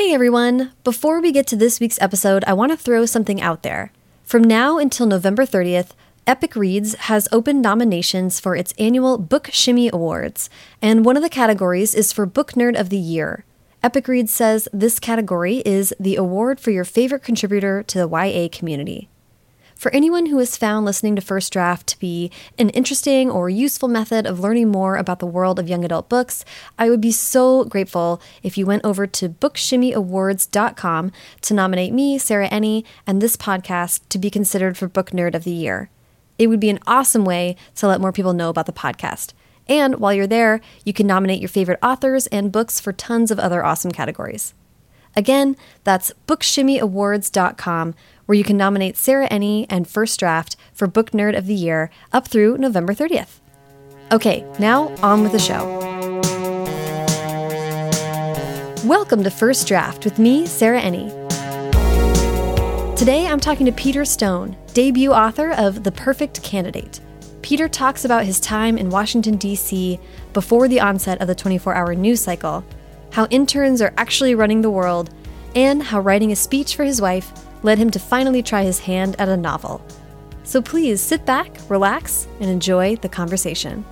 Hey everyone! Before we get to this week's episode, I want to throw something out there. From now until November 30th, Epic Reads has opened nominations for its annual Book Shimmy Awards, and one of the categories is for Book Nerd of the Year. Epic Reads says this category is the award for your favorite contributor to the YA community. For anyone who has found listening to First Draft to be an interesting or useful method of learning more about the world of young adult books, I would be so grateful if you went over to bookshimmyawards.com to nominate me, Sarah Enni, and this podcast to be considered for Book Nerd of the Year. It would be an awesome way to let more people know about the podcast. And while you're there, you can nominate your favorite authors and books for tons of other awesome categories. Again, that's bookshimmyawards.com, where you can nominate Sarah Enni and First Draft for Book Nerd of the Year up through November 30th. Okay, now on with the show. Welcome to First Draft with me, Sarah Enni. Today I'm talking to Peter Stone, debut author of The Perfect Candidate. Peter talks about his time in Washington, D.C. before the onset of the 24 hour news cycle, how interns are actually running the world, and how writing a speech for his wife led him to finally try his hand at a novel. So please sit back, relax, and enjoy the conversation.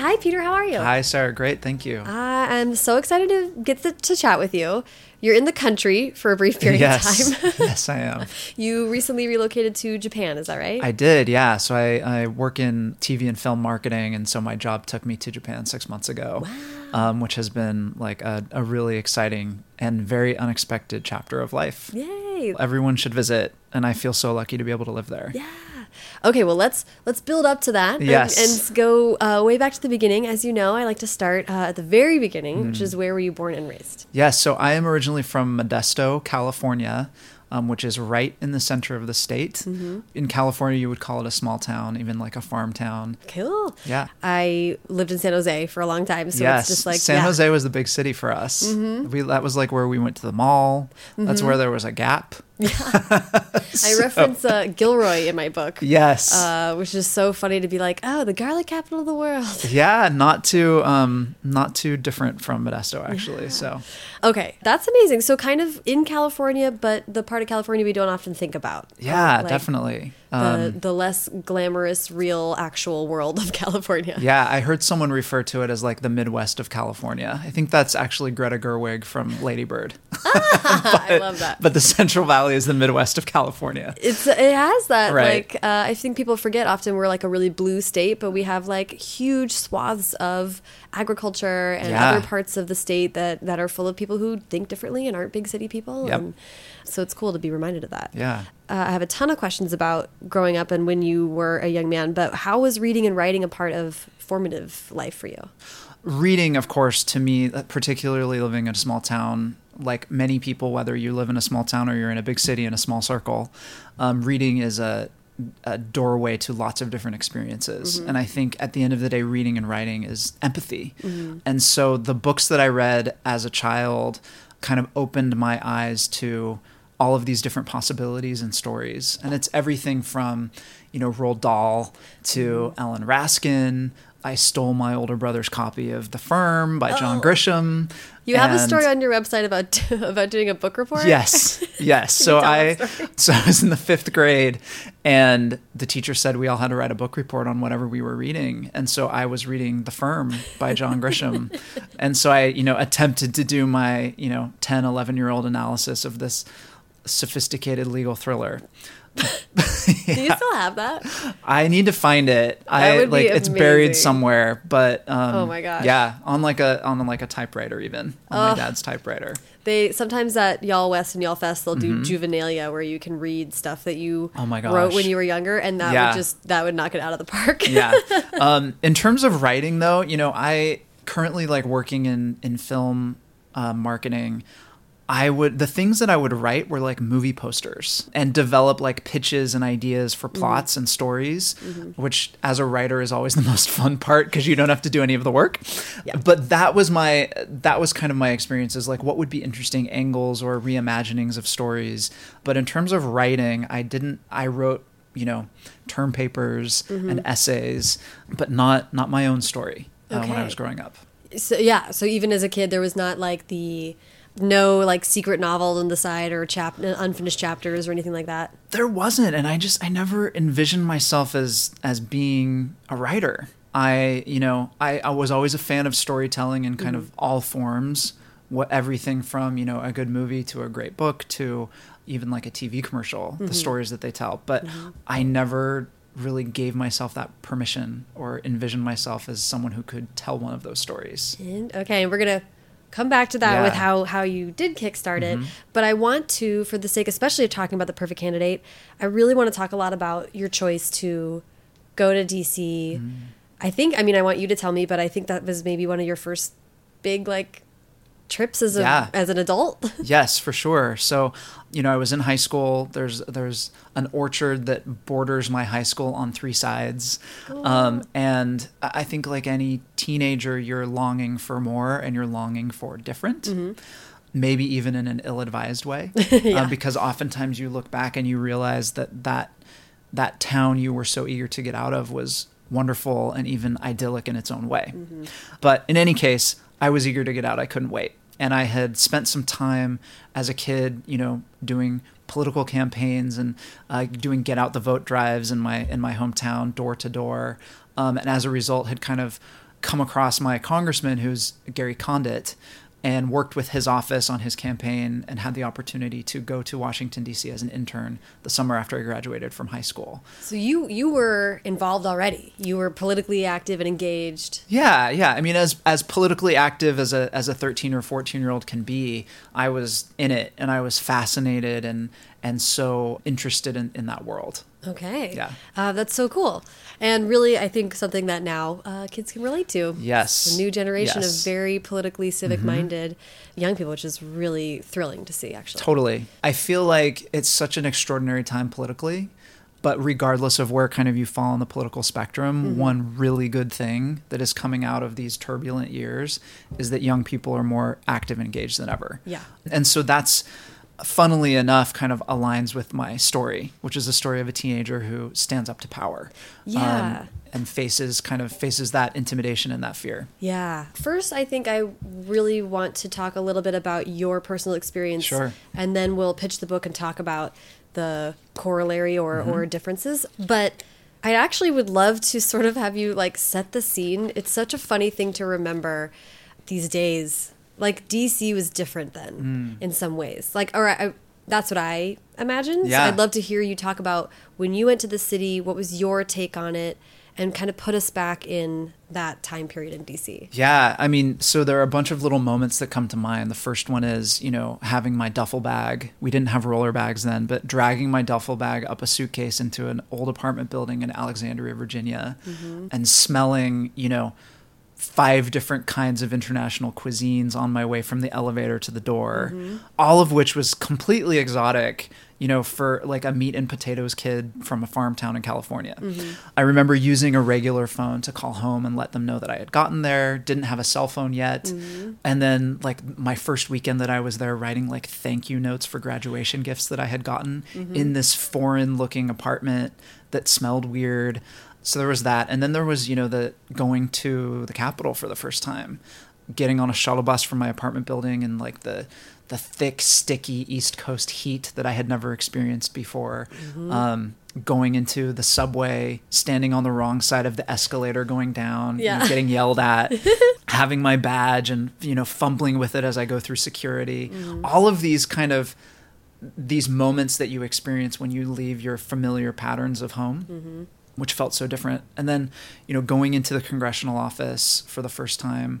Hi, Peter. How are you? Hi, Sarah. Great. Thank you. I'm so excited to get to, to chat with you. You're in the country for a brief period yes. of time. yes, I am. You recently relocated to Japan, is that right? I did, yeah. So I, I work in TV and film marketing, and so my job took me to Japan six months ago, wow. um, which has been like a, a really exciting and very unexpected chapter of life. Yay! Everyone should visit, and I feel so lucky to be able to live there. Yeah. Okay, well let's let's build up to that. Yes. And, and go uh, way back to the beginning. As you know, I like to start uh, at the very beginning, which is where were you born and raised? Yes, so I am originally from Modesto, California, um, which is right in the center of the state. In California, you would call it a small town, even like a farm town. Cool. Yeah. I lived in San Jose for a long time, so yes, it's just like San yeah. Jose was the big city for us. We that was like where we went to the mall. That's where there was a Gap. I reference uh, Gilroy in my book. Yes. Uh, which is so funny to be like, oh, the garlic capital of the world. yeah, not too um not too different from Modesto actually. So Okay, that's amazing. So kind of in California, but the part of California we don't often think about. yeah, Like, definitely. The, Um, the less glamorous, real, actual world of California. yeah, I heard someone refer to it as like the Midwest of California. I think that's actually Greta Gerwig from Lady Bird. I love that. but the Central Valley is the Midwest of California. It's it has that Right. like uh, I think people forget often we're like a really blue state, but we have like huge swaths of agriculture and Yeah. other parts of the state that that are full of people who think differently and aren't big city people. Yep. And so it's cool to be reminded of that. Yeah. Uh, I have a ton of questions about growing up and when you were a young man, but how was reading and writing a part of formative life for you? reading of course to me particularly living in a small town like many people whether you live in a small town or you're in a big city in a small circle um, reading is a, a doorway to lots of different experiences. And i think at the end of the day reading and writing is empathy. And so the books that i read as a child kind of opened my eyes to all of these different possibilities and stories and it's everything from you know Roald Dahl to mm-hmm. Ellen Raskin I stole my older brother's copy of The Firm by John oh. Grisham. Oh. You have a story on your website about about doing a book report? Yes, yes. so I, so I was in the fifth grade, and the teacher said we all had to write a book report on whatever we were reading, and so I was reading The Firm by John Grisham, and so I, you know, attempted to do my, you know, 10, 11 year old analysis of this sophisticated legal thriller. Do you still have that? I need to find it. I like it's buried somewhere, but um, Oh my god, yeah, on like a on like a typewriter even on my dad's typewriter. They sometimes at YALLWEST and YALLFest they'll do juvenilia where you can read stuff that you Mm-hmm. Oh my wrote when you were younger, and that Yeah. would just that would knock it out of the park. yeah. Um, in terms of writing, though, you know, I currently like working in in film uh, marketing. I would the things that I would write were like movie posters and develop like pitches and ideas for mm-hmm. plots and stories, mm-hmm. which as a writer is always the most fun part because you don't have to do any of the work. Yeah. But that was my that was kind of my experiences like what would be interesting angles or reimaginings of stories. But in terms of writing, I didn't I wrote you know term papers and mm-hmm. essays, but not not my own story uh, when I was growing up. So yeah, so even as a kid, there was not like the no like secret novel on the side or chap unfinished chapters or anything like that. There wasn't, and I just I never envisioned myself as as being a writer. I you know I, I was always a fan of storytelling in kind of mm-hmm. all forms. What everything from you know a good movie to a great book to even like a TV commercial, the mm-hmm. stories that they tell. But mm-hmm. I never really gave myself that permission or envisioned myself as someone who could tell one of those stories. And, okay, and we're gonna come back to that Yeah. with how how you did kickstart it. Mm-hmm. But I want to, for the sake, especially of talking about the perfect candidate, I really want to talk a lot about your choice to go to DC. Mm-hmm. I think, I mean, I want you to tell me, but I think that was maybe one of your first big like trips as a Yeah. as an adult. Yes, for sure. So, you know, I was in high school. There's there's an orchard that borders my high school on three sides, um, and I think like any teenager, you're longing for more and you're longing for different. Maybe even in an ill-advised way, uh, because oftentimes you look back and you realize that that that town you were so eager to get out of was wonderful and even idyllic in its own way. But in any case, I was eager to get out. I couldn't wait. And I had spent some time as a kid, you know, doing political campaigns and uh, doing get out the vote drives in my in my hometown, door to door. Um, and as a result, had kind of come across my congressman, who's Gary Condit, and worked with his office on his campaign and had the opportunity to go to Washington D.C. as an intern the summer after I graduated from high school. so you you were involved already. You were politically active and engaged. Yeah, yeah. I mean, as as politically active as a as a thirteen or fourteen year old can be, I was in it, and I was fascinated and and so interested in in that world. Okay. Yeah. Uh, that's so cool. And really, I think something that now uh, kids can relate to. Yes. The new generation Yes. Mm-hmm. of very politically civic minded young people, which is really thrilling to see, actually. Totally. I feel like it's such an extraordinary time politically, but regardless of where kind of you fall on the political spectrum, one really good thing that is coming out of these turbulent years is that young people are more active and engaged than ever. Yeah. And so that's funnily enough kind of aligns with my story, which is the story of a teenager who stands up to power. um, Yeah. and faces kind of faces that intimidation and that fear. Yeah. First, I think I really want to talk a little bit about your personal experience. Sure. And then we'll pitch the book and talk about the corollary or, or differences. But I actually would love to sort of have you like set the scene. It's such a funny thing to remember these days. Like DC was different then mm. in some ways. Like, all right, I, that's what I imagine. Yeah. So I'd love to hear you talk about when you went to the city, what was your take on it, and kind of put us back in that time period in DC. Yeah, I mean, so there are a bunch of little moments that come to mind. The first one is, you know, having my duffel bag. We didn't have roller bags then, but dragging my duffel bag up a suitcase into an old apartment building in Alexandria, Virginia, mm-hmm. and smelling, you know, five different kinds of international cuisines on my way from the elevator to the door, mm-hmm. all of which was completely exotic, you know, for like a meat and potatoes kid from a farm town in California. Mm-hmm. I remember using a regular phone to call home and let them know that I had gotten there, didn't have a cell phone yet. Mm-hmm. And then, like, my first weekend that I was there, writing like thank you notes for graduation gifts that I had gotten in this foreign looking apartment that smelled weird. So there was that, and then there was you know the going to the Capitol for the first time, getting on a shuttle bus from my apartment building and like the the thick, sticky East Coast heat that I had never experienced before. Mm-hmm. Um, going into the subway, standing on the wrong side of the escalator going down, you know, getting yelled at, having my badge and you know fumbling with it as I go through security. Mm. All of these kind of these moments that you experience when you leave your familiar patterns of home, mm-hmm. Which felt so different. And then, you know, going into the congressional office for the first time,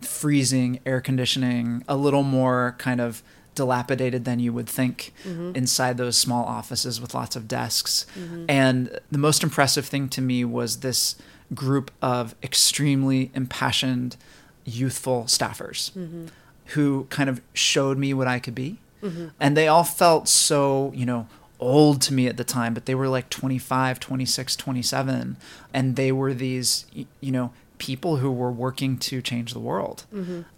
freezing, air conditioning, a little more kind of dilapidated than you would think mm-hmm. inside those small offices with lots of desks. Mm-hmm. And the most impressive thing to me was this group of extremely impassioned, youthful staffers mm-hmm. who kind of showed me what I could be. And they all felt so, you know, old to me at the time, but they were like 25, 26, 27. And they were these, you know, people who were working to change the world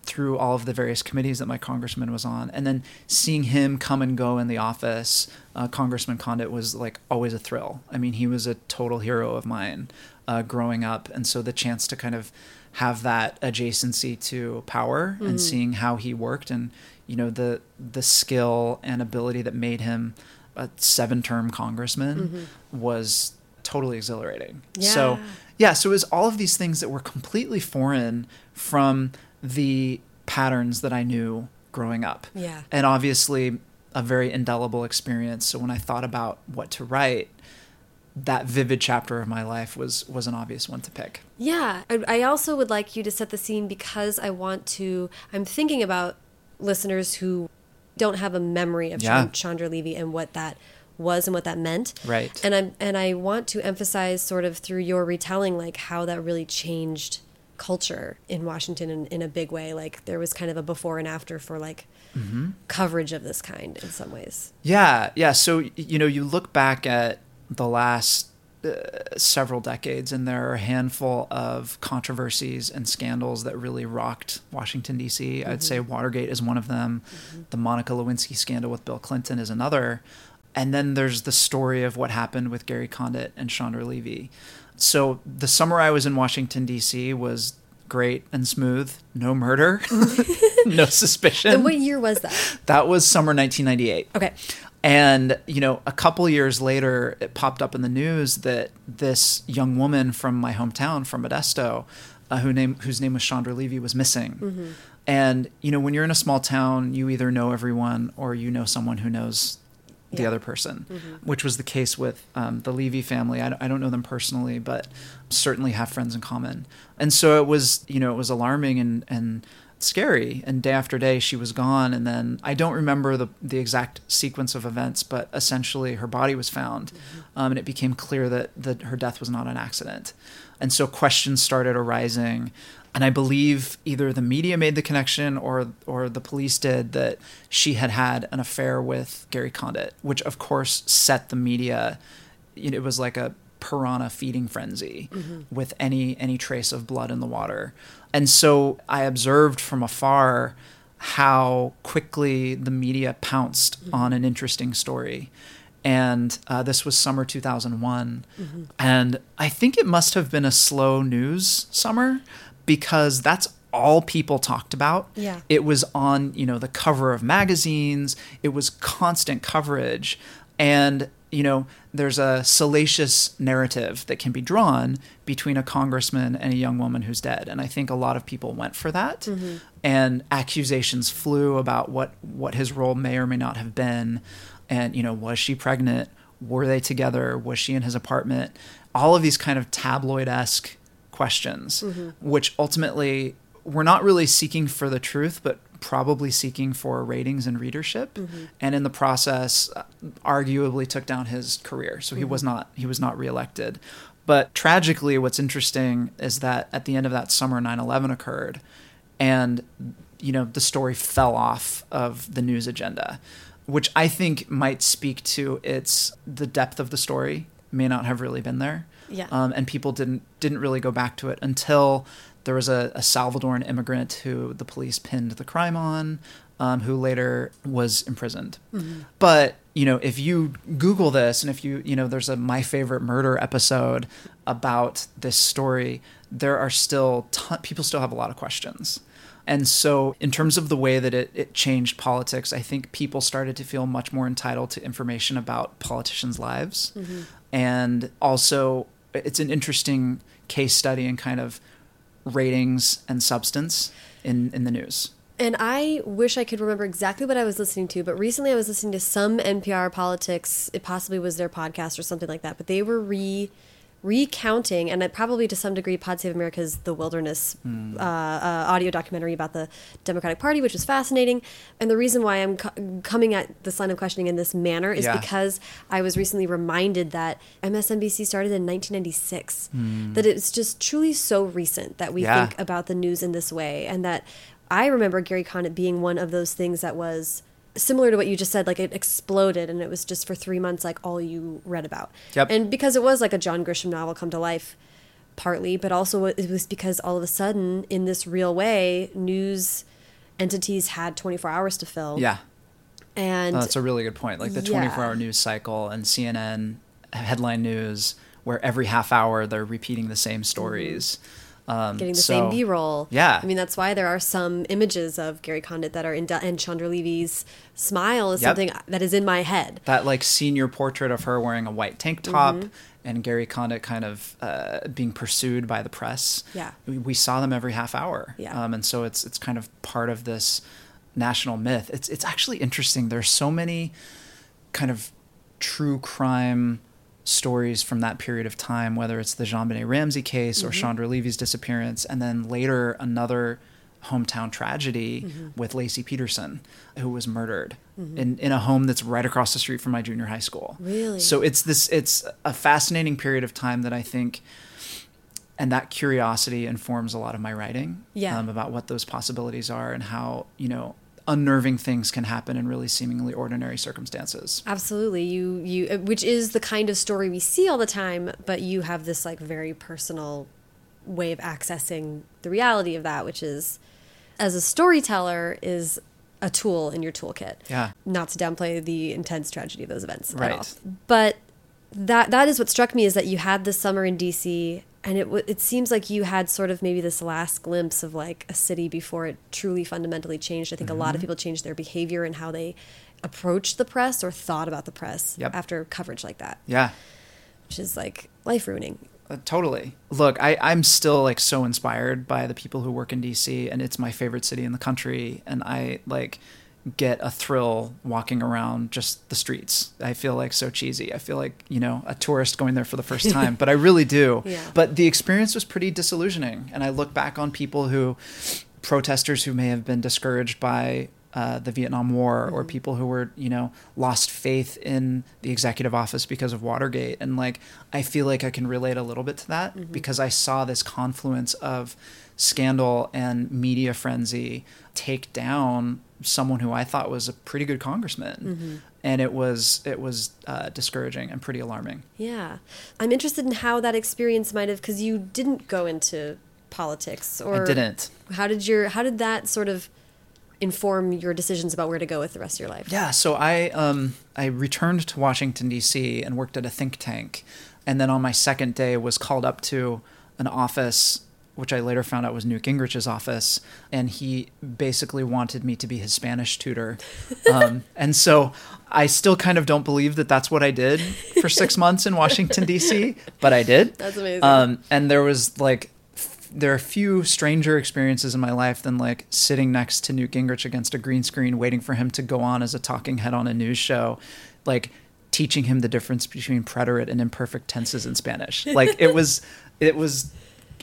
through all of the various committees that my congressman was on. And then seeing him come and go in the office, uh, Congressman Condit was like always a thrill. I mean, he was a total hero of mine uh, growing up. And so the chance to kind of have that adjacency to power and seeing how he worked and, you know, the, the skill and ability that made him a seven term congressman mm-hmm. was totally exhilarating. Yeah. So, Yeah. yeah, so it was all of these things that were completely foreign from the patterns that I knew growing up. Yeah. And obviously, a very indelible experience. So when I thought about what to write, that vivid chapter of my life was was an obvious one to pick. Yeah, I, I also would like you to set the scene because I want to. I'm thinking about listeners who don't have a memory of Yeah. Chandra Levy and what that was and what that meant. Right. And I'm and I want to emphasize sort of through your retelling like how that really changed culture in Washington in, in a big way. Like there was kind of a before and after for like Mm-hmm. coverage of this kind in some ways. Yeah, yeah. So you know, you look back at the last several decades, and there are a handful of controversies and scandals that really rocked Washington D.C. I'd mm-hmm. say Watergate is one of them. Mm-hmm. The Monica Lewinsky scandal with Bill Clinton is another, and then there's the story of what happened with Gary Condit and Chandra Levy. So the summer I was in Washington D.C. was great and smooth. No murder, no suspicion. And what year was that? That was summer 1998. Okay. And, you know, a couple years later, it popped up in the news that this young woman from my hometown, from Modesto, uh, who name, whose name was Chandra Levy, was missing. And, you know, when you're in a small town, you either know everyone or you know someone who knows the Yeah. other person, which was the case with um, the Levy family. I, don't- I don't know them personally, but certainly have friends in common. And so it was, you know, it was alarming and, and scary. And day after day, she was gone. And then I don't remember the, the exact sequence of events, but essentially her body was found. Um, and it became clear that, that her death was not an accident. And so questions started arising. And I believe either the media made the connection or or the police did that she had had an affair with Gary Condit, which of course set the media. You know, it was like a piranha feeding frenzy with any any trace of blood in the water. And so I observed from afar how quickly the media pounced on an interesting story. And uh, this was summer 2001. And I think it must have been a slow news summer because that's all people talked about. Yeah. It was on, you know, the cover of magazines. It was constant coverage. And, you know, there's a salacious narrative that can be drawn between a congressman and a young woman who's dead. And I think a lot of people went for that. Mm-hmm. And accusations flew about what, what his role may or may not have been. And, you know, was she pregnant? Were they together? Was she in his apartment? All of these kind of tabloid esque questions, mm-hmm. which ultimately we're not really seeking for the truth, but probably seeking for ratings and readership. And in the process, uh, arguably took down his career. So he was not he was not reelected. But tragically, what's interesting is that at the end of that summer, 9/11 occurred, and you know the story fell off of the news agenda, which I think might speak to its the depth of the story may not have really been there Yeah. um, and people didn't didn't really go back to it until there was a, a Salvadoran immigrant who the police pinned the crime on, um, who later was imprisoned. But you know, if you Google this, and if you you know, there's a my favorite murder episode about this story, there are still ton- people still have a lot of questions. And so, in terms of the way that it, it changed politics, I think people started to feel much more entitled to information about politicians' lives. And also, it's an interesting case study and kind of ratings and substance in, in the news. And I wish I could remember exactly what I was listening to, but recently I was listening to some NPR politics. It possibly was their podcast or something like that, but they were re recounting, and probably to some degree, Pod Save America's The Wilderness uh, uh, audio documentary about the Democratic Party, which was fascinating. And the reason why I'm co- coming at this line of questioning in this manner is Yeah. because I was recently reminded that MSNBC started in 1996. That it's just truly so recent that we Yeah. think about the news in this way, and that I remember Gary Condit being one of those things that was similar to what you just said like it exploded and it was just for 3 months like all you read about. Yep. And because it was like a John Grisham novel come to life, partly, but also it was because all of a sudden, in this real way, news entities had 24 hours to fill. Yeah. And Oh, that's a really good point. Like the Yeah. 24 hour news cycle and CNN headline news, where every half hour they're repeating the same mm-hmm. stories. Um, getting the so- same B-roll. Yeah. I mean, that's why there are some images of Gary Condit that are in, and Chandra Levy's smile is Yep. something that is in my head. That like senior portrait of her wearing a white tank top Mm-hmm. and Gary Condit kind of uh, being pursued by the press. Yeah. we, we saw them every half hour. Yeah. um, and so it's it's kind of part of this national myth. It's it's actually interesting. There's so many kind of true crime stories from that period of time, whether it's the JonBenet Ramsey case or mm-hmm. Chandra Levy's disappearance, and then later another hometown tragedy mm-hmm. with Laci Peterson, who was murdered mm-hmm. in, in a home that's right across the street from my junior high school. Really? So it's this it's a fascinating period of time that I think and that curiosity informs a lot of my writing Yeah. um, about what those possibilities are and how, you know, unnerving things can happen in really seemingly ordinary circumstances. Absolutely. You you uh, which is the kind of story we see all the time, but you have this like very personal way of accessing the reality of that, which is as a storyteller is a tool in your toolkit. Yeah. Not to downplay the intense tragedy of those events Right. at all. But that that is what struck me is that you had this summer in DC and it w- it seems like you had sort of maybe this last glimpse of like a city before it truly fundamentally changed. I think a lot of Mm-hmm. people changed their behavior and how they approached the press or thought about the press Yep. after coverage like that, Yeah. which is like life ruining. Uh, totally. Look, I, I'm still like so inspired by the people who work in DC, and it's my favorite city in the country. And I like get a thrill walking around just the streets. I feel like so cheesy. I feel like, you know, a tourist going there for the first time, but I really do. Yeah. But the experience was pretty disillusioning. And I look back on people who, protesters who may have been discouraged by uh, the Vietnam War or people who were, you know, lost faith in the executive office because of Watergate. And like, I feel like I can relate a little bit to that because I saw this confluence of scandal and media frenzy take down someone who I thought was a pretty good congressman. And it was it was uh, discouraging and pretty alarming. Yeah. I'm interested in how that experience might have because you didn't go into politics or I didn't. How did your how did that sort of inform your decisions about where to go with the rest of your life? Yeah, so I um I returned to Washington D.C. and worked at a think tank, and then on my second day was called up to an office which I later found out was Newt Gingrich's office, and he basically wanted me to be his Spanish tutor, um, and so I still kind of don't believe that that's what I did for six months in Washington D.C., but I did. That's amazing. Um, and there was like f- there are few stranger experiences in my life than like sitting next to Newt Gingrich against a green screen, waiting for him to go on as a talking head on a news show, like teaching him the difference between preterite and imperfect tenses in Spanish. Like it was, it was,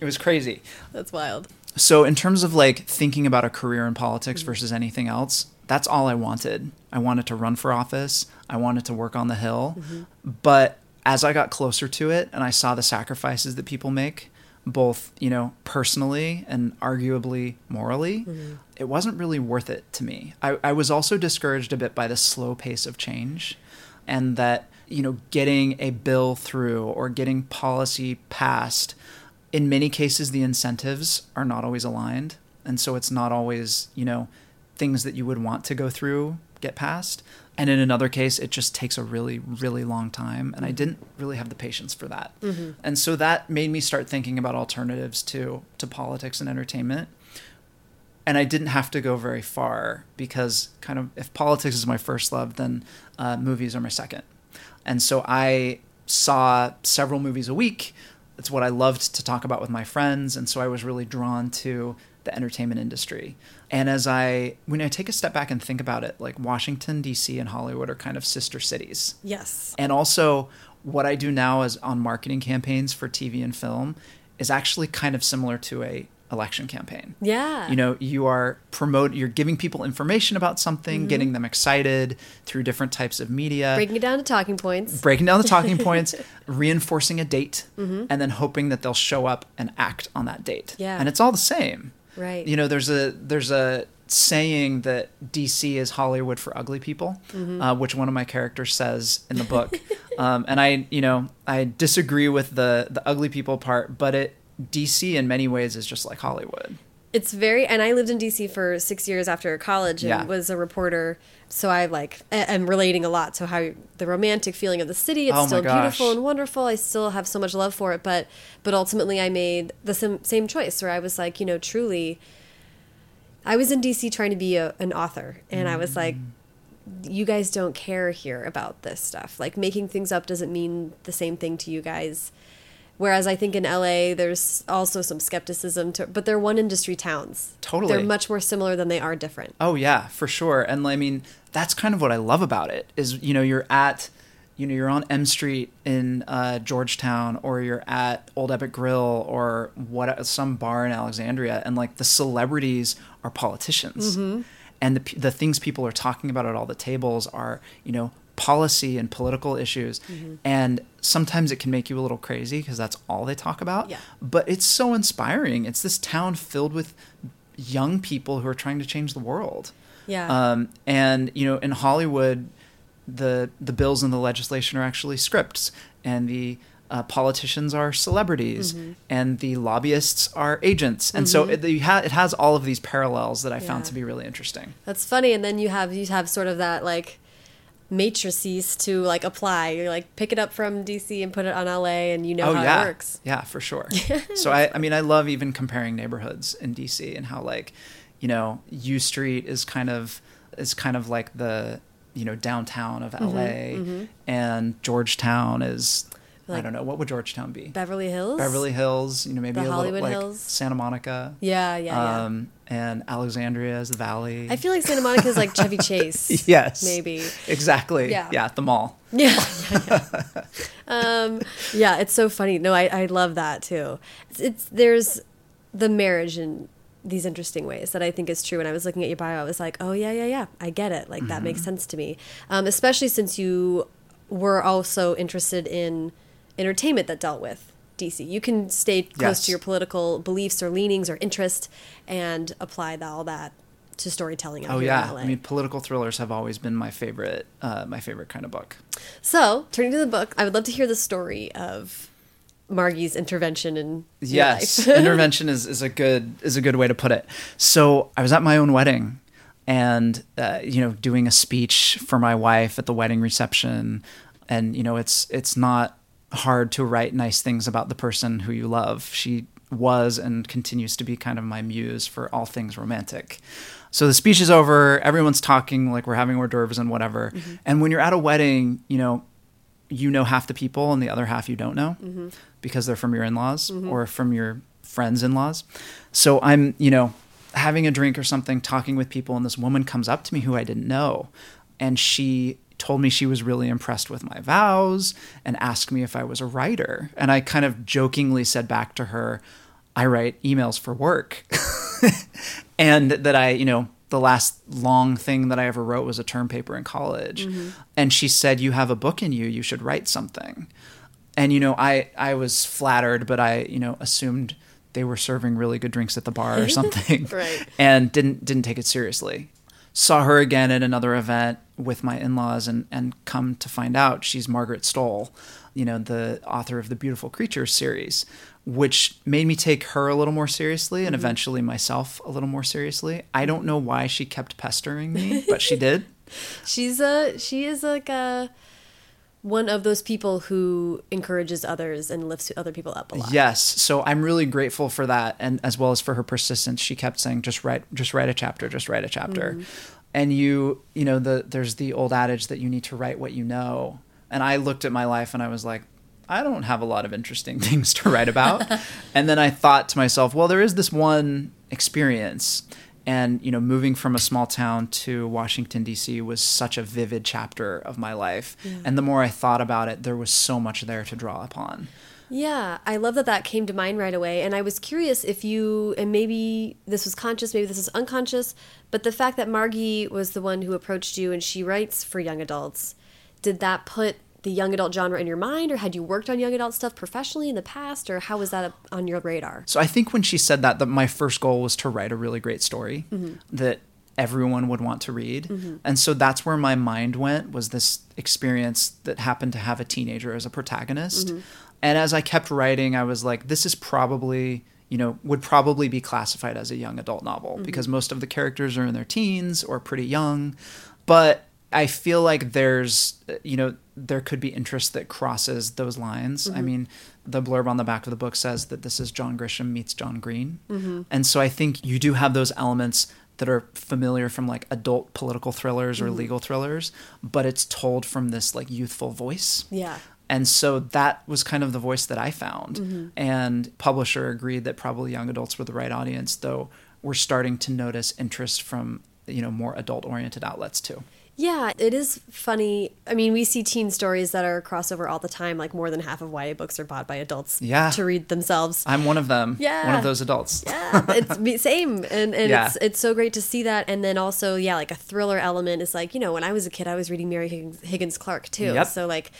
it was crazy. That's wild. So in terms of like thinking about a career in politics mm-hmm. versus anything else, that's all I wanted. I wanted to run for office. I wanted to work on the hill. Mm-hmm. But as I got closer to it and I saw the sacrifices that people make, both, you know, personally and arguably morally, mm-hmm. it wasn't really worth it to me. I, I was also discouraged a bit by the slow pace of change and that, you know, getting a bill through or getting policy passed in many cases the incentives are not always aligned. And so it's not always you know things that you would want to go through get passed. And in another case it just takes a really really long time. And i didn't really have the patience for that. And so that made me start thinking about alternatives to to politics and entertainment. And I didn't have to go very far because kind of if politics is my first love, then uh, movies are my second. And so I saw several movies a week. It's what I loved to talk about with my friends, and so I was really drawn to the entertainment industry. And as I when I take a step back and think about it, like Washington D.C. and Hollywood are kind of sister cities. Yes. And also, what I do now is on marketing campaigns for TV and film is actually kind of similar to a election campaign. Yeah. You know, you are promote you're giving people information about something, getting them excited through different types of media, breaking it down to talking points. breaking down the talking points, reinforcing a date, and then hoping that they'll show up and act on that date. Yeah. And it's all the same. Right. You know, there's a there's a saying that DC is Hollywood for ugly people, uh, which one of my characters says in the book. um, and I, you know, I disagree with the the ugly people part, but it DC in many ways is just like Hollywood. It's very, and I lived in DC for six years after college and Yeah. was a reporter. So I like, am relating a lot. So how the romantic feeling of the city, it's Oh still gosh. beautiful and wonderful. I still have so much love for it. But, but ultimately I made the same, same choice where I was like, you know, truly, I was in DC trying to be a, an author. And I was like, mm. you guys don't care here about this stuff. Like making things up doesn't mean the same thing to you guys. Whereas I think in LA, there's also some skepticism to, but they're one industry towns. Totally. They're much more similar than they are different. Oh yeah, for sure. And I mean, that's kind of what I love about it is you know you're at you know you're on M Street in uh, Georgetown or you're at Old Ebbitt Grill or what some bar in Alexandria and like the celebrities are politicians and the the things people are talking about at all the tables are you know policy and political issues and sometimes it can make you a little crazy because that's all they talk about Yeah. but it's so inspiring it's this town filled with young people who are trying to change the world Yeah. um, and you know, in Hollywood, the the bills and the legislation are actually scripts, and the uh, politicians are celebrities, Mm-hmm. and the lobbyists are agents, and so it, ha- it has all of these parallels that I found to be really interesting. That's funny. And then you have you have sort of that like matrices to like apply. You're like pick it up from DC and put it on LA, and you know oh, how Oh, yeah, it works. yeah, for sure. so I, I mean, I love even comparing neighborhoods in DC and how like, you know, U Street is kind of is kind of like the you know downtown of LA, mm-hmm, mm-hmm. and Georgetown is. I don't know what would Georgetown be. Beverly Hills. Beverly Hills, you know, maybe The a Hollywood little like Hills. Santa Monica. Yeah, yeah, yeah. Um, and Alexandria is the valley. I feel like Santa Monica is like Chevy Chase. yes, maybe. exactly. Yeah. yeah, at the mall. Yeah, yeah, yeah. um, yeah, it's so funny. No, I, I love that too. It's, it's there's the marriage in these interesting ways that I think is true. When I was looking at your bio, I was like, oh yeah, yeah, yeah, I get it. Like that makes sense to me. Um, especially since you were also interested in entertainment that dealt with DC. You can stay close Yes. to your political beliefs or leanings or interest and apply that, all that to storytelling. Oh yeah. I mean, political thrillers have always been my favorite, uh, my favorite kind of book. So, turning to the book, I would love to hear the story of Margie's intervention in Yes, intervention is, is a good is a good way to put it. So I was at my own wedding, and uh, you know, doing a speech for my wife at the wedding reception, and you know, it's it's not hard to write nice things about the person who you love. She was and continues to be kind of my muse for all things romantic. So the speech is over, everyone's talking like we're having hors d'oeuvres and whatever. Mm-hmm. And when you're at a wedding, you know, you know half the people and the other half you don't know mm-hmm. because they're from your in-laws mm-hmm. or from your friends in-laws so i'm you know having a drink or something talking with people and this woman comes up to me who i didn't know and she told me she was really impressed with my vows and asked me if i was a writer and i kind of jokingly said back to her i write emails for work and that I, you know, the last long thing that I ever wrote was a term paper in college. Mm-hmm. And she said, "You have a book in you. You should write something." And you know, I I was flattered, but I, you know, assumed they were serving really good drinks at the bar or something. Right. And didn't didn't take it seriously. Saw her again at another event with my in-laws and and come to find out she's Margaret Stohl, you know, the author of the Beautiful Creatures series, which made me take her a little more seriously and mm-hmm. eventually myself a little more seriously. I don't know why she kept pestering me, but she did. She's a she is like a one of those people who encourages others and lifts other people up a lot. Yes, so I'm really grateful for that, and as well as for her persistence. She kept saying, "Just write, just write a chapter, just write a chapter." Mm-hmm. And you, you know, the there's the old adage that you need to write what you know. And I looked at my life and I was like, I don't have a lot of interesting things to write about. and then I thought to myself, well, there is this one experience. And you know, moving from a small town to Washington D.C. was such a vivid chapter of my life. And the more I thought about it, there was so much there to draw upon. Yeah, I love that that came to mind right away. And I was curious if you, and maybe this was conscious, maybe this is unconscious, but the fact that Margie was the one who approached you and she writes for young adults, did that put the young adult genre in your mind, or had you worked on young adult stuff professionally in the past, or how was that on your radar? So I think when she said that, that my first goal was to write a really great story mm-hmm. that everyone would want to read. Mm-hmm. And so that's where my mind went was this experience that happened to have a teenager as a protagonist. Mm-hmm. And as I kept writing, I was like, this is probably, you know, would probably be classified as a young adult novel Mm-hmm. because most of the characters are in their teens or pretty young. But I feel like there's, you know, there could be interest that crosses those lines. Mm-hmm. I mean, the blurb on the back of the book says that this is John Grisham meets John Green. Mm-hmm. And so I think you do have those elements that are familiar from like adult political thrillers or Mm-hmm. legal thrillers, but it's told from this like youthful voice. Yeah. And so that was kind of the voice that I found. Mm-hmm. And publisher agreed that probably young adults were the right audience, though we're starting to notice interest from, you know, more adult oriented outlets too. Yeah, it is funny. I mean, we see teen stories that are crossover all the time. Like more than half of YA books are bought by adults Yeah. to read themselves. I'm one of them. Yeah. One of those adults. yeah, it's me- same, and and Yeah. it's it's so great to see that. And then also, yeah, like a thriller element is like you know when I was a kid, I was reading Mary Higgins, Higgins Clark too. Yep. So like,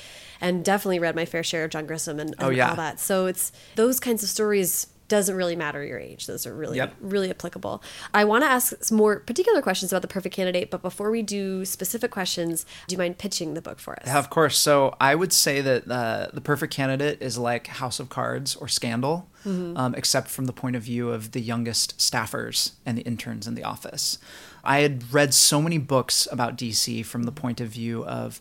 and definitely read my fair share of John Grisham and, and Oh, yeah. all that. So it's those kinds of stories doesn't really matter your age. Those are really Yep. really applicable. I want to ask some more particular questions about the perfect candidate, but before we do specific questions, do you mind pitching the book for us? Yeah, of course. So I would say that uh, the perfect candidate is like House of Cards or Scandal, um, except from the point of view of the youngest staffers and the interns in the office. I had read so many books about DC from the point of view of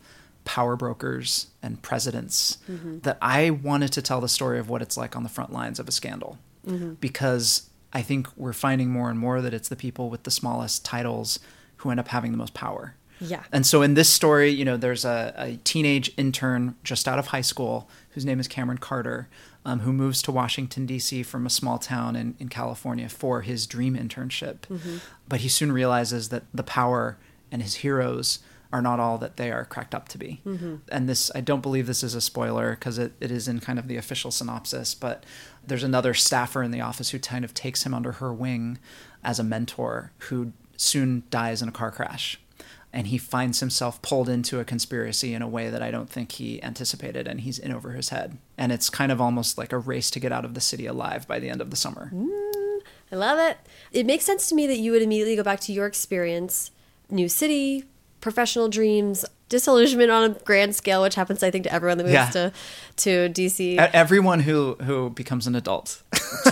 power brokers and presidents mm-hmm. that I wanted to tell the story of what it's like on the front lines of a scandal mm-hmm. because I think we're finding more and more that it's the people with the smallest titles who end up having the most power. Yeah. And so in this story, you know, there's a, a teenage intern just out of high school whose name is Cameron Carter, um, who moves to Washington, D.C. from a small town in, in California for his dream internship. Mm-hmm. But he soon realizes that the power and his heroes are not all that they are cracked up to be. Mm-hmm. And this, I don't believe this is a spoiler because it, it is in kind of the official synopsis, but there's another staffer in the office who kind of takes him under her wing as a mentor who soon dies in a car crash and he finds himself pulled into a conspiracy in a way that I don't think he anticipated, and he's in over his head. And it's kind of almost like a race to get out of the city alive by the end of the summer. Mm, I love it. It makes sense to me that you would immediately go back to your experience, new city, professional dreams, disillusionment on a grand scale, which happens, I think, to everyone that moves Yeah. to to DC. Everyone who who becomes an adult.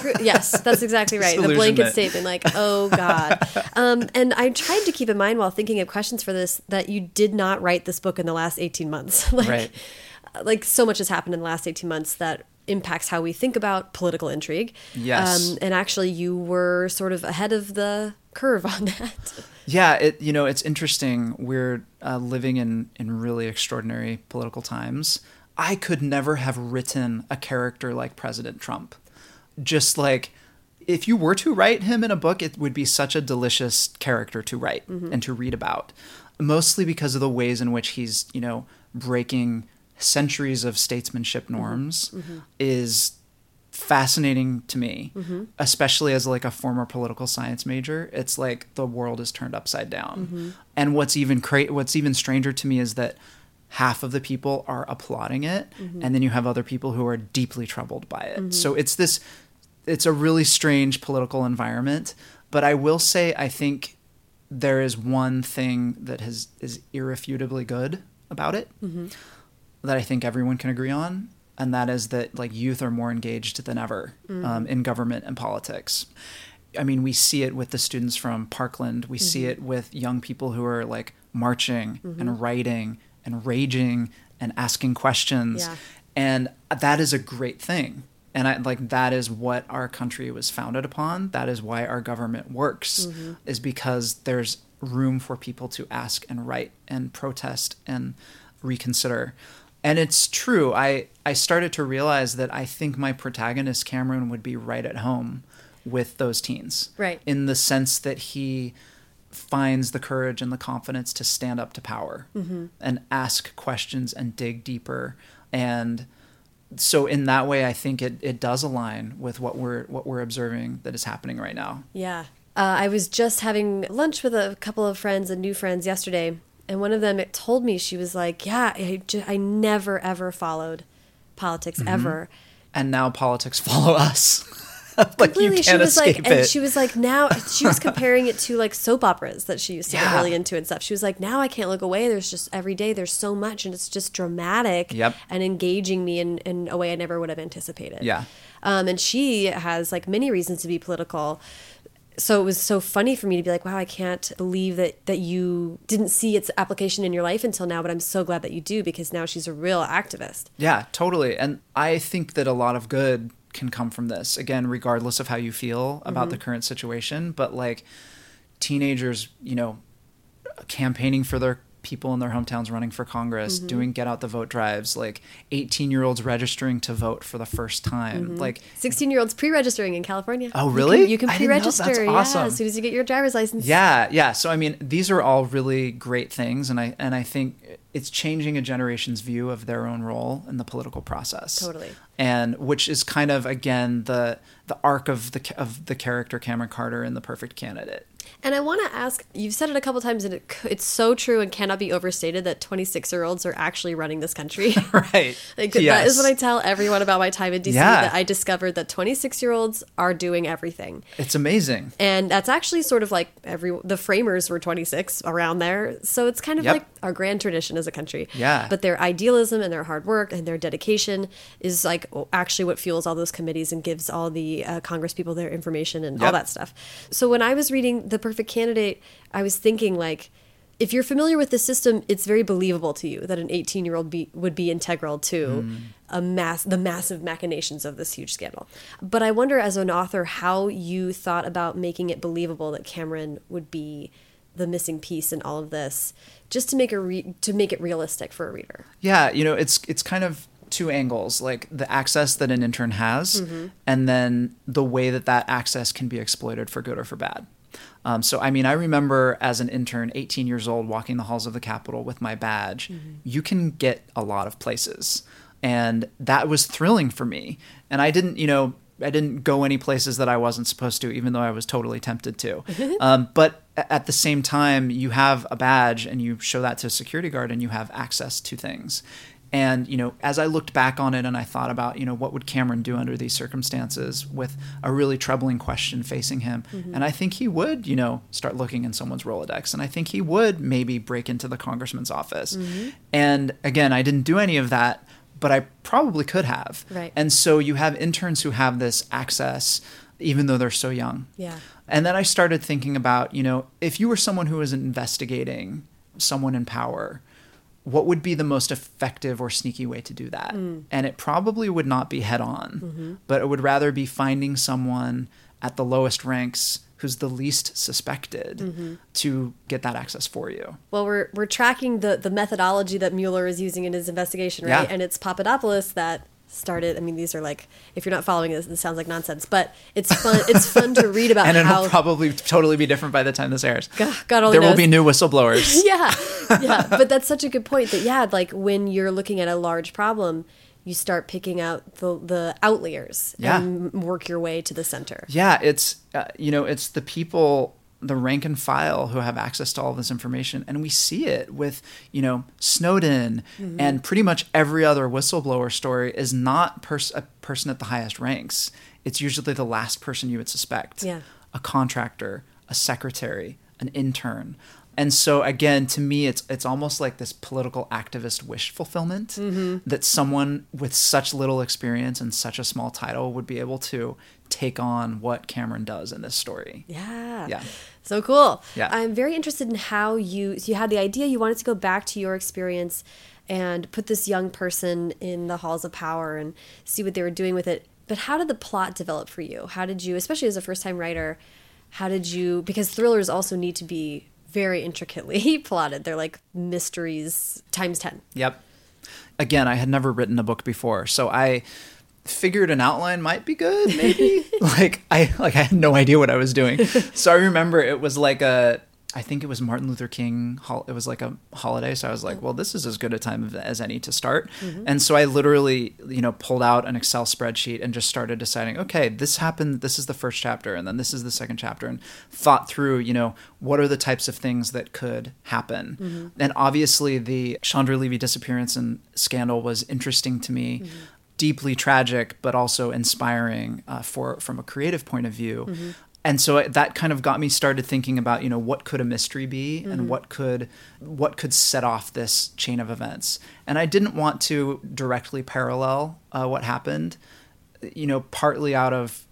True. Yes, that's exactly right. The blanket statement, like, oh God. Um, and I tried to keep in mind while thinking of questions for this that you did not write this book in the last 18 months. like, Right. Like so much has happened in the last 18 months that impacts how we think about political intrigue. Yes. Um, and actually, you were sort of ahead of the curve on that. Yeah, it you know it's interesting. We're uh, living in in really extraordinary political times. I could never have written a character like President Trump. Just like if you were to write him in a book, it would be such a delicious character to write and to read about. Mostly because of the ways in which he's you know breaking centuries of statesmanship mm-hmm. norms mm-hmm. is fascinating to me, mm-hmm. especially as like a former political science major. It's like the world is turned upside down. And what's even cra- what's even stranger to me is that half of the people are applauding it and then you have other people who are deeply troubled by it. So it's this it's a really strange political environment, but I will say I think there is one thing that has is irrefutably good about it that I think everyone can agree on, and that is that like youth are more engaged than ever mm. um, in government and politics. I mean, we see it with the students from Parkland. We see mm-hmm. it with young people who are like marching mm-hmm. and writing and raging and asking questions, Yeah. and that is a great thing. And I like that is what our country was founded upon. That is why our government works, mm-hmm. is because there's room for people to ask and write and protest and reconsider. And it's true. I, I started to realize that I think my protagonist, Cameron, would be right at home with those teens. Right. In the sense that he finds the courage and the confidence to stand up to power and ask questions and dig deeper. And so in that way I think it, it does align with what we're what we're observing that is happening right now. Yeah. Uh, I was just having lunch with a couple of friends and new friends yesterday, and one of them it told me she was like, "Yeah, I, I never ever followed politics Mm-hmm. ever." And now politics follow us. like Completely, you she was escape like, it. and she was like, now she was comparing it to like soap operas that she used to get really into and stuff. She was like, now I can't look away. There's just every day there's so much, and it's just dramatic Yep. and engaging me in in a way I never would have anticipated. Yeah. um, and she has like many reasons to be political. So it was so funny for me to be like, wow, I can't believe that that you didn't see its application in your life until now, but I'm so glad that you do because now she's a real activist. Yeah, totally. And I think that a lot of good can come from this. Again, regardless of how you feel about mm-hmm. the current situation, but like teenagers, you know, campaigning for their people in their hometowns running for Congress, mm-hmm. doing get out the vote drives, like 18-year-olds registering to vote for the first time. Mm-hmm. Like 16 year olds pre registering in California. Oh, You really? can- You can, I pre register. Yeah, awesome. as soon as you get your driver's license. Yeah, yeah. So I mean, these are all really great things, and I and I think it's changing a generation's view of their own role in the political process. Totally. And which is kind of again the the arc of the of the character Cameron Carter in The Perfect Candidate. And I want to ask you've said it a couple times, and it, it's so true and cannot be overstated that 26 year olds are actually running this country. Right. Like, Yes. is what I tell everyone about my time in DC. Yeah. That I discovered that 26 year olds are doing everything. It's amazing. And that's actually sort of like every the framers were 26 around there. So it's kind of Yep. like our grand tradition as a country. Yeah. But their idealism and their hard work and their dedication is like actually what fuels all those committees and gives all the uh, Congress people their information and all that stuff. So when I was reading The Perfect Candidate, I was thinking like if you're familiar with the system, it's very believable to you that an 18 year old be, would be integral to Mm. a mass the massive machinations of this huge scandal. But I wonder, as an author, how you thought about making it believable that Cameron would be the missing piece in all of this, just to make a re- to make it realistic for a reader. Yeah, you know, it's it's kind of two angles, like the access that an intern has, and then the way that that access can be exploited for good or for bad. Um, so, I mean, I remember as an intern, 18 years old, walking the halls of the Capitol with my badge. You can get a lot of places, and that was thrilling for me. And I didn't, you know, I didn't go any places that I wasn't supposed to, even though I was totally tempted to. um, but at the same time, you have a badge and you show that to a security guard and you have access to things. And, you know, as I looked back on it and I thought about, you know, what would Cameron do under these circumstances with a really troubling question facing him? And I think he would, you know, start looking in someone's Rolodex. And I think he would maybe break into the congressman's office. And again, I didn't do any of that, but I probably could have. Right. And so you have interns who have this access, even though they're so young. Yeah. And then I started thinking about, you know, if you were someone who was investigating someone in power, what would be the most effective or sneaky way to do that? Mm. And it probably would not be head on, mm-hmm. but it would rather be finding someone at the lowest ranks who's the least suspected mm-hmm. to get that access for you. Well, we're we're tracking the the methodology that Mueller is using in his investigation, right? Yeah. And it's Papadopoulos that started. I mean, these are like if you're not following this, this sounds like nonsense, but it's fun. it's fun to read about and it'll probably totally be different by the time this airs. God, God only there will be new whistleblowers. yeah, yeah. But that's such a good point. That yeah, like when you're looking at a large problem, you start picking out the the outliers Yeah. and work your way to the center. Yeah, it's uh, you know it's the people, the rank and file who have access to all this information, and we see it with you know Snowden and pretty much every other whistleblower story is not pers- a person at the highest ranks. It's usually the last person you would suspect. Yeah. a contractor, a secretary, an intern. And so again, to me, it's it's almost like this political activist wish fulfillment mm-hmm. that someone with such little experience and such a small title would be able to take on what Cameron does in this story. Yeah. Yeah. So cool. Yeah. I'm very interested in how you so you had the idea you wanted to go back to your experience and put this young person in the halls of power and see what they were doing with it. But how did the plot develop for you? How did you, especially as a first time writer, how did you because thrillers also need to be very intricately plotted. They're like mysteries times 10. Yep. Again, I had never written a book before, so I figured an outline might be good, maybe. like I like I had no idea what I was doing. So I remember it was like a I think it was Martin Luther King. It was like a holiday, so I was like, mm. "Well, this is as good a time as any to start." Mm-hmm. And so I literally, you know, pulled out an Excel spreadsheet and just started deciding, "Okay, this happened. This is the first chapter, and then this is the second chapter," and thought through, you know, what are the types of things that could happen. Mm-hmm. And obviously, the Chandra Levy disappearance and scandal was interesting to me. Mm-hmm. deeply tragic, but also inspiring uh, for from a creative point of view. And so that kind of got me started thinking about, you know, what could a mystery be, and what could what could set off this chain of events. And I didn't want to directly parallel uh, what happened, you know, partly out of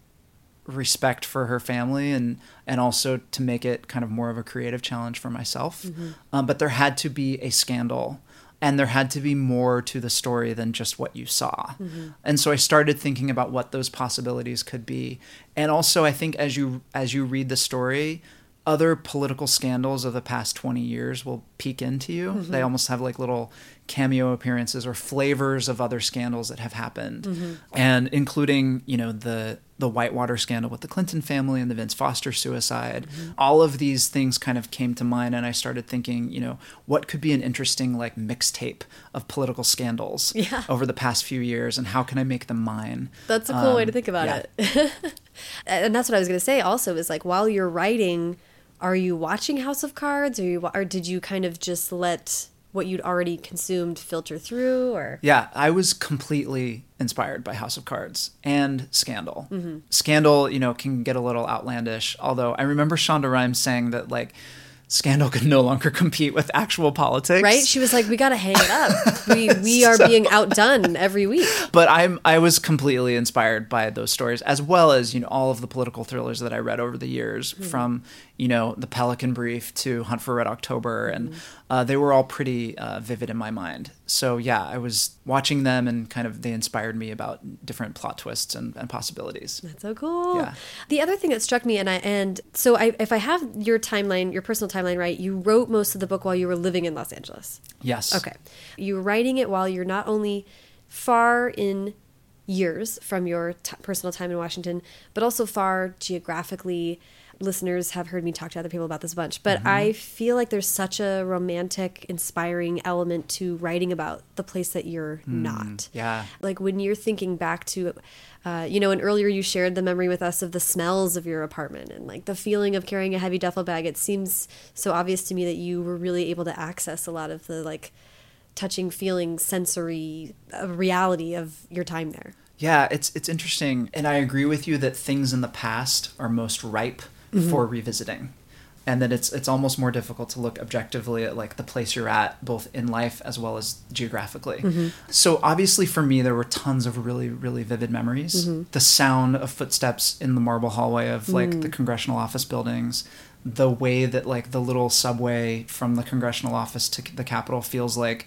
respect for her family and and also to make it kind of more of a creative challenge for myself. Um, but there had to be a scandal and there had to be more to the story than just what you saw. Mm-hmm. And so I started thinking about what those possibilities could be. And also I think as you as you read the story, other political scandals of the past 20 years will peek into you. Mm-hmm. They almost have like little cameo appearances or flavors of other scandals that have happened. Mm-hmm. And including, you know, the the Whitewater scandal with the Clinton family and the Vince Foster suicide. Mm-hmm. All of these things kind of came to mind and I started thinking, you know, what could be an interesting like mixtape of political scandals Yeah. over the past few years and how can I make them mine? That's a cool way to Um, think about yeah. it. and that's what I was going to say also is like while you're writing, are you watching House of Cards or you or did you kind of just let what you'd already consumed filter through or Yeah, I was completely inspired by House of Cards and Scandal. Mm-hmm. Scandal, you know, can get a little outlandish. Although I remember Shonda Rhimes saying that like Scandal could no longer compete with actual politics. right? She was like we got to hang it up. We we are being outdone every week. but I'm I was completely inspired by those stories as well as you know all of the political thrillers that I read over the years mm-hmm. from you know the Pelican Brief to Hunt for Red October and uh, they were all pretty uh, vivid in my mind. So yeah, I was watching them and kind of they inspired me about different plot twists and, and possibilities. That's so cool. Yeah. The other thing that struck me, and I and so I, if I have your timeline, your personal timeline right, you wrote most of the book while you were living in Los Angeles. Yes. Okay. You were writing it while you're not only far in years from your t- personal time in Washington, but also far geographically. Listeners have heard me talk to other people about this a bunch, but I feel like there's such a romantic, inspiring element to writing about the place that you're not. Yeah. Like when you're thinking back to, uh, you know, and earlier you shared the memory with us of the smells of your apartment and like the feeling of carrying a heavy duffel bag. It seems so obvious to me that you were really able to access a lot of the like touching, feeling, sensory uh, reality of your time there. Yeah, it's it's interesting, and I agree with you that things in the past are most ripe for mm-hmm. revisiting, and that it's it's almost more difficult to look objectively at like the place you're at, both in life as well as geographically. Mm-hmm. So obviously, for me, there were tons of really really vivid memories. Mm-hmm. The sound of footsteps in the marble hallway of like the mm. congressional office buildings. The way that like the little subway from the congressional office to the Capitol feels like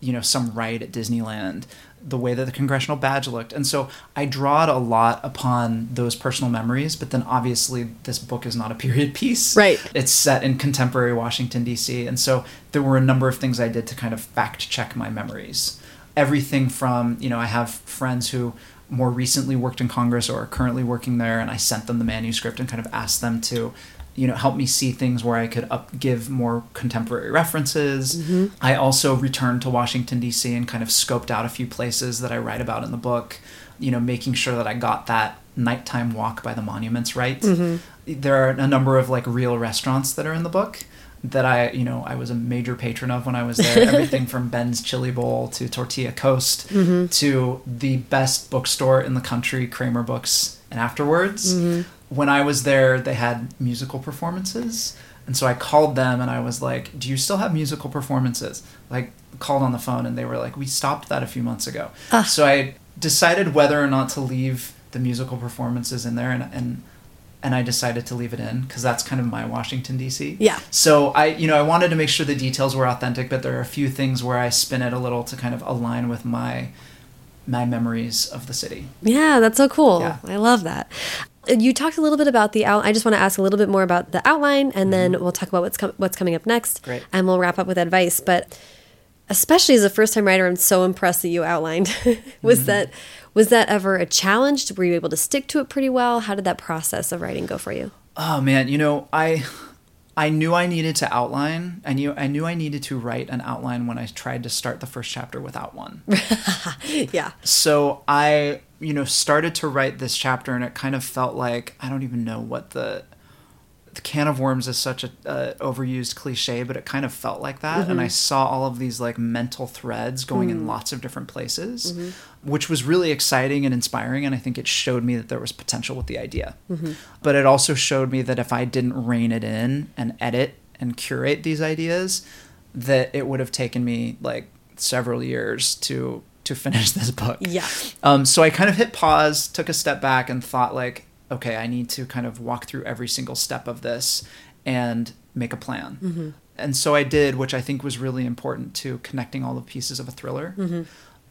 you know some ride at Disneyland, the way that the congressional badge looked, and so I draw it a lot upon those personal memories. But then obviously this book is not a period piece, Right. It's set in contemporary Washington D.C., and so there were a number of things I did to kind of fact check my memories. Everything from you know I have friends who more recently worked in Congress or are currently working there, and I sent them the manuscript and kind of asked them to you know help me see things where I could up give more contemporary references. Mm-hmm. I also returned to Washington D.C. and kind of scoped out a few places that I write about in the book. You know, making sure that I got that nighttime walk by the monuments right. Mm-hmm. There are a number of like real restaurants that are in the book that I, you know, I was a major patron of when I was there. Everything from Ben's Chili Bowl to Tortilla Coast mm-hmm. to the best bookstore in the country, Kramerbooks, and Afterwords. When I was there, they had musical performances. And so I called them and I was like, Do you still have musical performances? Like, called on the phone and they were like, We stopped that a few months ago. Ah. So I decided whether or not to leave the musical performances in there and, and and I decided to leave it in because that's kind of my Washington D.C. Yeah. So I, you know, I wanted to make sure the details were authentic, but there are a few things where I spin it a little to kind of align with my my memories of the city. Yeah, that's so cool. Yeah. I love that. Uh, You talked a little bit about the out. I just want to ask a little bit more about the outline, and then we'll talk about what's com- what's coming up next. Great. And we'll wrap up with advice. But especially as a first time writer, I'm so impressed that you outlined. was that was that ever a challenge? Were you able to stick to it pretty well? How did that process of writing go for you? Oh man, you know, I I knew I needed to outline. I knew I knew I needed to write an outline when I tried to start the first chapter without one. yeah. so I, you know, started to write this chapter and it kind of felt like I don't even know what the the can of worms is such a uh, overused cliche, but it kind of felt like that. And I saw all of these like mental threads going in lots of different places, which was really exciting and inspiring. And I think it showed me that there was potential with the idea. But it also showed me that if I didn't rein it in and edit and curate these ideas, that it would have taken me like several years to to finish this book. Yeah. Um, so I kind of hit pause, took a step back, and thought like, okay, I need to kind of walk through every single step of this and make a plan. And so I did, which I think was really important to connecting all the pieces of a thriller.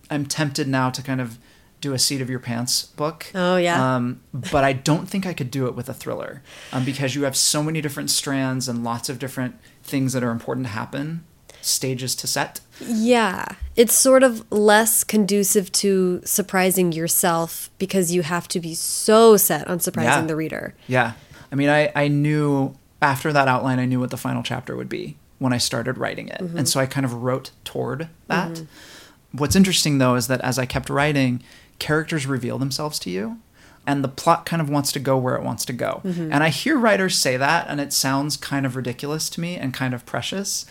I'm tempted now to kind of do a seat of your pants book. Oh, yeah. Um, but I don't think I could do it with a thriller um, because you have so many different strands and lots of different things that are important to happen, stages to set. Yeah. It's sort of less conducive to surprising yourself because you have to be so set on surprising Yeah. the reader. Yeah. I mean, I, I knew after that outline, I knew what the final chapter would be when I started writing it. Mm-hmm. And so I kind of wrote toward that. Mm-hmm. What's interesting, though, is that as I kept writing, characters reveal themselves to you. And the plot kind of wants to go where it wants to go. Mm-hmm. And I hear writers say that, and it sounds kind of ridiculous to me and kind of precious.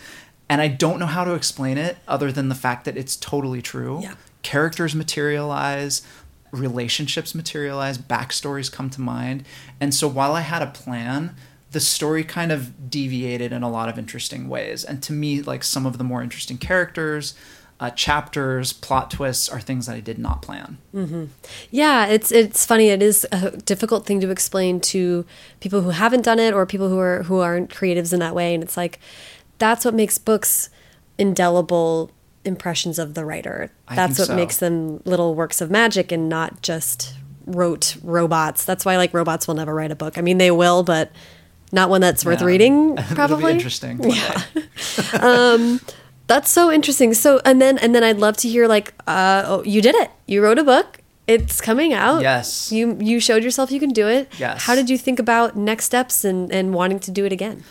And I don't know how to explain it other than the fact that it's totally true. Yeah. Characters materialize, relationships materialize, backstories come to mind. And so while I had a plan, the story kind of deviated in a lot of interesting ways. And to me, like some of the more interesting characters, uh, chapters, plot twists are things that I did not plan. Yeah, it's it's funny. It is a difficult thing to explain to people who haven't done it or people who are who aren't creatives in that way. And it's like that's what makes books indelible impressions of the writer. I That's what so. makes them little works of magic and not just rote robots. That's why like robots will never write a book. I mean, they will, but not one that's worth Yeah. reading. Probably interesting. Yeah. day. That's so interesting. So and then and then I'd love to hear like uh oh you did it. You wrote a book. It's coming out. Yes. You you showed yourself you can do it. Yes. How did you think about next steps and and wanting to do it again?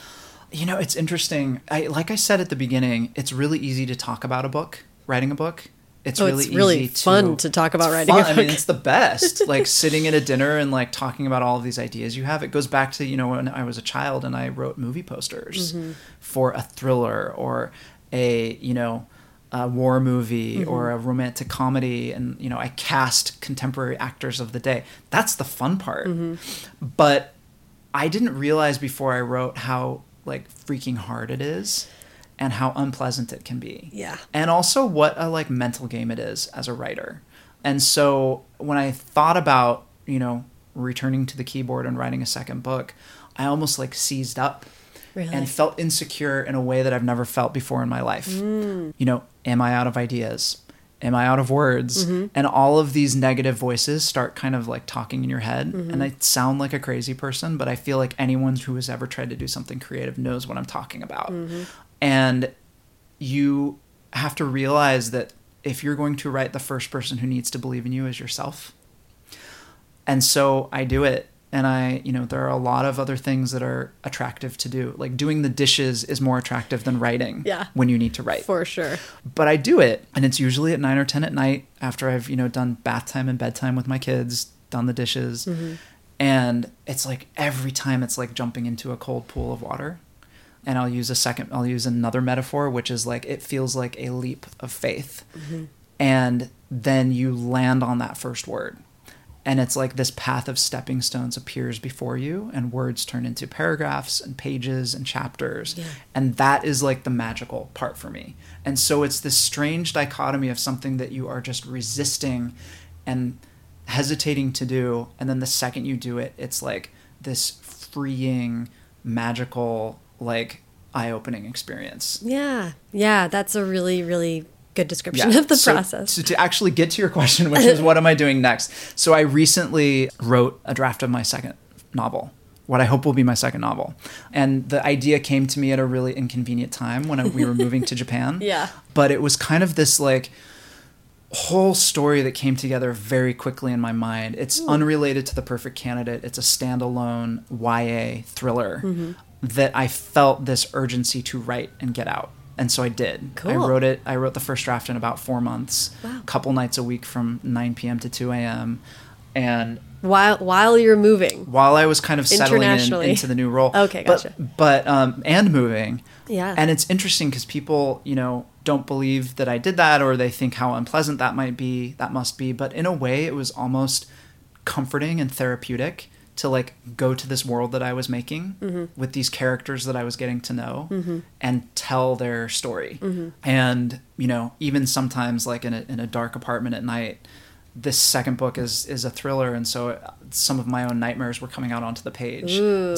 You know, it's interesting. I like I said at the beginning, it's really easy to talk about a book, writing a book. It's Oh, really it's really easy fun to talk about writing a fun. I mean, it's the best. like sitting at a dinner and like talking about all of these ideas you have. It goes back to you know when I was a child and I wrote movie posters Mm-hmm. for a thriller or a you know a war movie Mm-hmm. or a romantic comedy, and you know I cast contemporary actors of the day. That's the fun part. Mm-hmm. But I didn't realize before I wrote how like freaking hard it is and how unpleasant it can be. Yeah. And also what a like mental game it is as a writer. And so when I thought about, you know, returning to the keyboard and writing a second book, I almost like seized up Really? and felt insecure in a way that I've never felt before in my life. Mm. You know, am I out of ideas? Am I out of words? Mm-hmm. And all of these negative voices start kind of like talking in your head. Mm-hmm. And I sound like a crazy person, but I feel like anyone who has ever tried to do something creative knows what I'm talking about. Mm-hmm. And you have to realize that if you're going to write, the first person who needs to believe in you is yourself. And so I do it. And I, you know, there are a lot of other things that are attractive to do. Like doing the dishes is more attractive than writing Yeah. when you need to write For sure. but I do it, and it's usually at nine or ten at night after I've you know done bath time and bedtime with my kids, done the dishes, mm-hmm. and it's like every time it's like jumping into a cold pool of water. And I'll use a second, I'll use another metaphor, which is like it feels like a leap of faith, mm-hmm. and then you land on that first word. And it's like this path of stepping stones appears before you, and words turn into paragraphs and pages and chapters. Yeah. And that is like the magical part for me. And so it's this strange dichotomy of something that you are just resisting and hesitating to do. And then the second you do it, it's like this freeing, magical, like eye opening experience. Yeah. Yeah, that's a really really good description of the So process. To, to actually get to your question, which is what am I doing next? So I recently wrote a draft of my second novel. What I hope will be my second novel. And the idea came to me at a really inconvenient time when I, we were moving to Japan. Yeah. But it was kind of this like whole story that came together very quickly in my mind. It's unrelated to The Perfect Candidate. It's a standalone YA thriller Mm-hmm. that I felt this urgency to write and get out. And so I did. Cool. I wrote it. I wrote the first draft in about four months, Wow. a couple nights a week from 9 p.m. to 2 a.m. And while while you're moving. while I was kind of settling in, into the new role. Okay, gotcha. But, but um, and moving. Yeah. And it's interesting because people, you know, don't believe that I did that, or they think how unpleasant that might be, that must be. But in a way, it was almost comforting and therapeutic to like go to this world that I was making Mm-hmm. with these characters that I was getting to know and tell their story. Mm-hmm. And you know, even sometimes like in a in a dark apartment at night, this second book is is a thriller, and so uh, some of my own nightmares were coming out onto the page.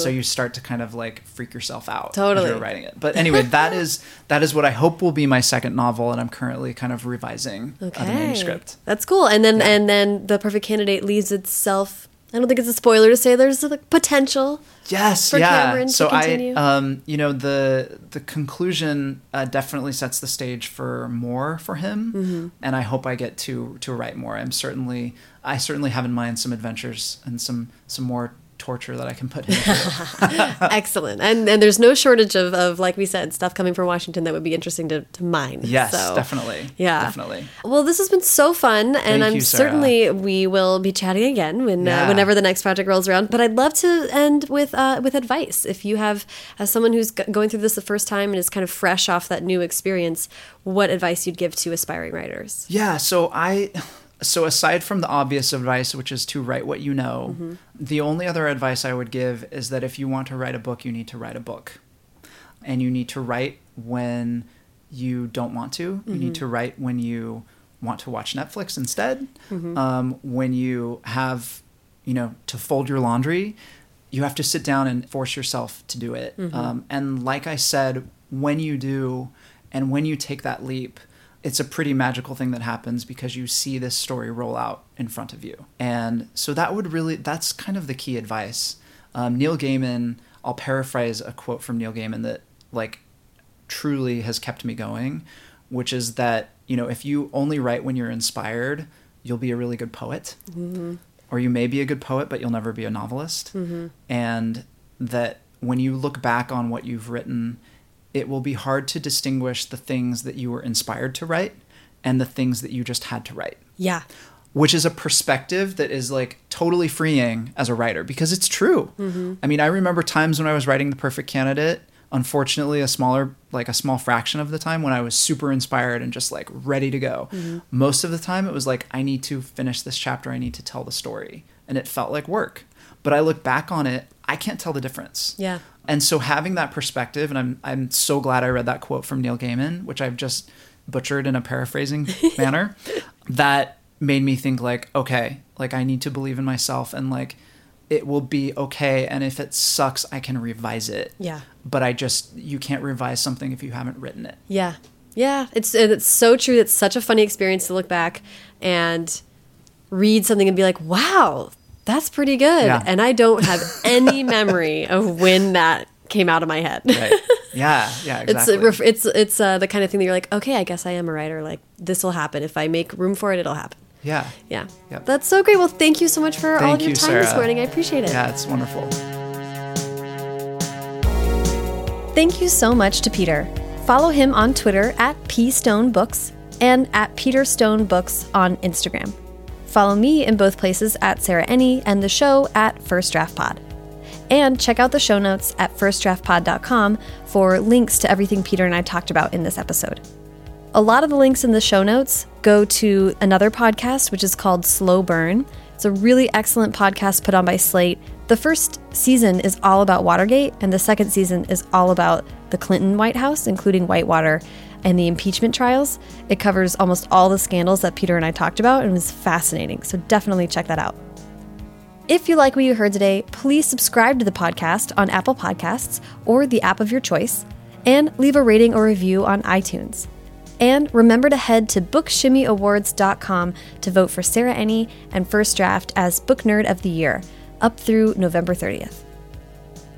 So you start to kind of like freak yourself out Totally. you're writing it. But anyway, that is that is what I hope will be my second novel, and I'm currently kind of revising uh, the manuscript. That's cool. And then and then the perfect candidate leaves itself. I don't think it's a spoiler to say there's a potential. Yes, for yeah. Cameron so continue. I, um, you know, the the conclusion uh, definitely sets the stage for more for him, Mm-hmm. and I hope I get to to write more. I'm certainly, I certainly have in mind some adventures and some some more torture that I can put into. it. Excellent. And and there's no shortage of, of like we said, stuff coming from Washington that would be interesting to, to mine. yes, So, definitely. Yeah. definitely. Well, this has been so fun, and Thank I'm you, certainly we will be chatting again when uh, whenever the next project rolls around. But I'd love to end with uh, with advice. If you have as someone who's g- going through this the first time and is kind of fresh off that new experience, what advice you'd give to aspiring writers? Yeah, so I so aside from the obvious advice which is to write what you know, the only other advice I would give is that if you want to write a book, you need to write a book. And you need to write when you don't want to. You need to write when you want to watch Netflix instead. Um, when you have, you know, to fold your laundry, you have to sit down and force yourself to do it. Um, and like I said, when you do, and when you take that leap, it's a pretty magical thing that happens because you see this story roll out in front of you. And so that would really, that's kind of the key advice. Um, Neil Gaiman, I'll paraphrase a quote from Neil Gaiman that, like, truly has kept me going, which is that, you know, if you only write when you're inspired, you'll be a really good poet. Or you may be a good poet, but you'll never be a novelist. And that when you look back on what you've written, it will be hard to distinguish the things that you were inspired to write and the things that you just had to write Yeah. which is a perspective that is like totally freeing as a writer because it's true. Mm-hmm. I mean, I remember times when I was writing The Perfect Candidate, unfortunately, a smaller, like a small fraction of the time when I was super inspired and just like ready to go. Mm-hmm. Most of the time, it was like, I need to finish this chapter, I need to tell the story. And it felt like work. But I look back on it, I can't tell the difference. Yeah. And so having that perspective, and I'm I'm so glad I read that quote from Neil Gaiman, which I've just butchered in a paraphrasing manner, that made me think like, okay, like I need to believe in myself and like it will be okay and if it sucks I can revise it. Yeah. But I just you can't revise something if you haven't written it. Yeah. Yeah. It's it's so true. It's such a funny experience to look back and read something and be like, wow, that's pretty good. Yeah. And I don't have any memory of when that came out of my head. Right. yeah, yeah, It's exactly. a ref- it's it's uh, the kind of thing that you're like, okay, I guess I am a writer. Like this will happen if I make room for it. It'll happen. yeah. Yeah, Yep. that's so great. Well, thank you so much for all of your you, time this morning. I appreciate it. Yeah, it's wonderful. Thank you so much to Peter. Follow him on Twitter at pstonebooks and at Peter Stone Books on Instagram. Follow me in both places at Sarah Enni and the show at First Draft Pod. And check out the show notes at firstdraftpod.com for links to everything Peter and I talked about in this episode. A lot of the links in the show notes go to another podcast, which is called Slow Burn. It's a really excellent podcast put on by Slate. The first season is all about Watergate, and the second season is all about the Clinton White House, including Whitewater and the impeachment trials. It covers almost all the scandals that Peter and I talked about, and was fascinating. So definitely check that out. If you like what you heard today, please subscribe to the podcast on Apple Podcasts or the app of your choice, and leave a rating or review on iTunes. And remember to head to bookshimmyawards.com to vote for Sarah Enni and First Draft as Book Nerd of the Year, up through November 30th.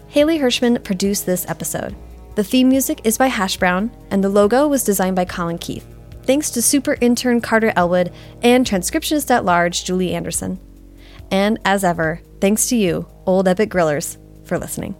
Haley Hirschman produced this episode. The theme music is by Hash Brown, and the logo was designed by Colin Keith. Thanks to super intern Carter Elwood and transcriptionist at large Julie Anderson. And as ever, thanks to you, Old Ebbitt grillers, for listening.